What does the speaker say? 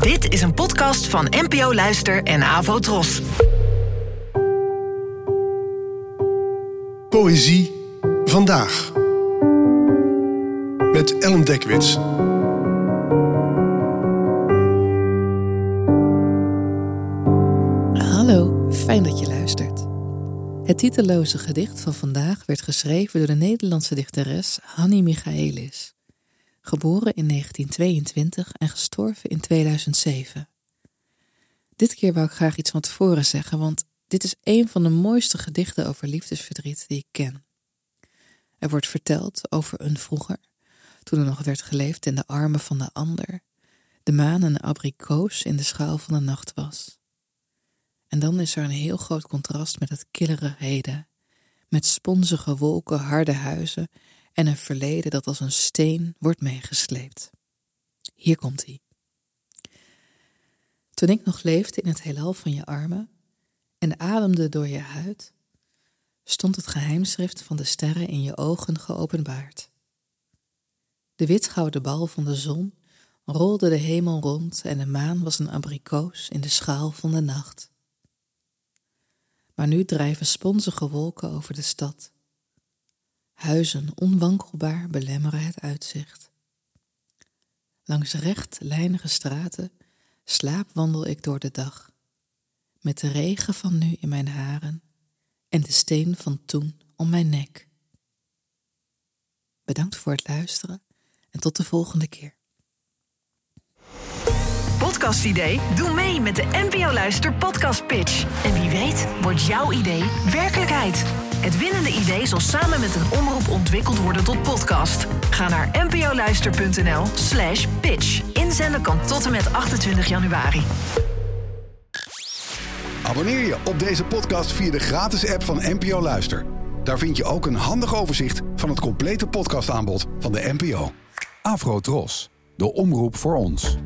Dit is een podcast van NPO Luister en Avo Tros. Poëzie vandaag. Met Ellen Dekwits. Hallo, fijn dat je luistert. Het titelloze gedicht van vandaag werd geschreven door de Nederlandse dichteres Hanni Michaelis. Geboren in 1922 en gestorven in 2007. Dit keer wou ik graag iets van tevoren zeggen, want dit is een van de mooiste gedichten over liefdesverdriet die ik ken. Er wordt verteld over een vroeger, toen er nog werd geleefd in de armen van de ander, de maan een abrikoos in de schaal van de nacht was. En dan is er een heel groot contrast met het killere heden, met sponzige wolken, harde huizen en een verleden dat als een steen wordt meegesleept. Hier komt hij. Toen ik nog leefde in het heelal van je armen en ademde door je huid, stond het geheimschrift van de sterren in je ogen geopenbaard. De witgouden bal van de zon rolde de hemel rond en de maan was een abrikoos in de schaal van de nacht. Maar nu drijven sponzige wolken over de stad. Huizen onwankelbaar belemmeren het uitzicht. Langs rechtlijnige straten slaapwandel ik door de dag, met de regen van nu in mijn haren en de steen van toen om mijn nek. Bedankt voor het luisteren en tot de volgende keer. Podcastidee? Doe mee met de NPO Luister Podcast Pitch. En wie weet wordt jouw idee werkelijkheid. Het winnende idee zal samen met een omroep ontwikkeld worden tot podcast. Ga naar npoluister.nl slash pitch. Inzenden kan tot en met 28 januari. Abonneer je op deze podcast via de gratis app van NPO Luister. Daar vind je ook een handig overzicht van het complete podcastaanbod van de NPO. Afro Tros, de omroep voor ons.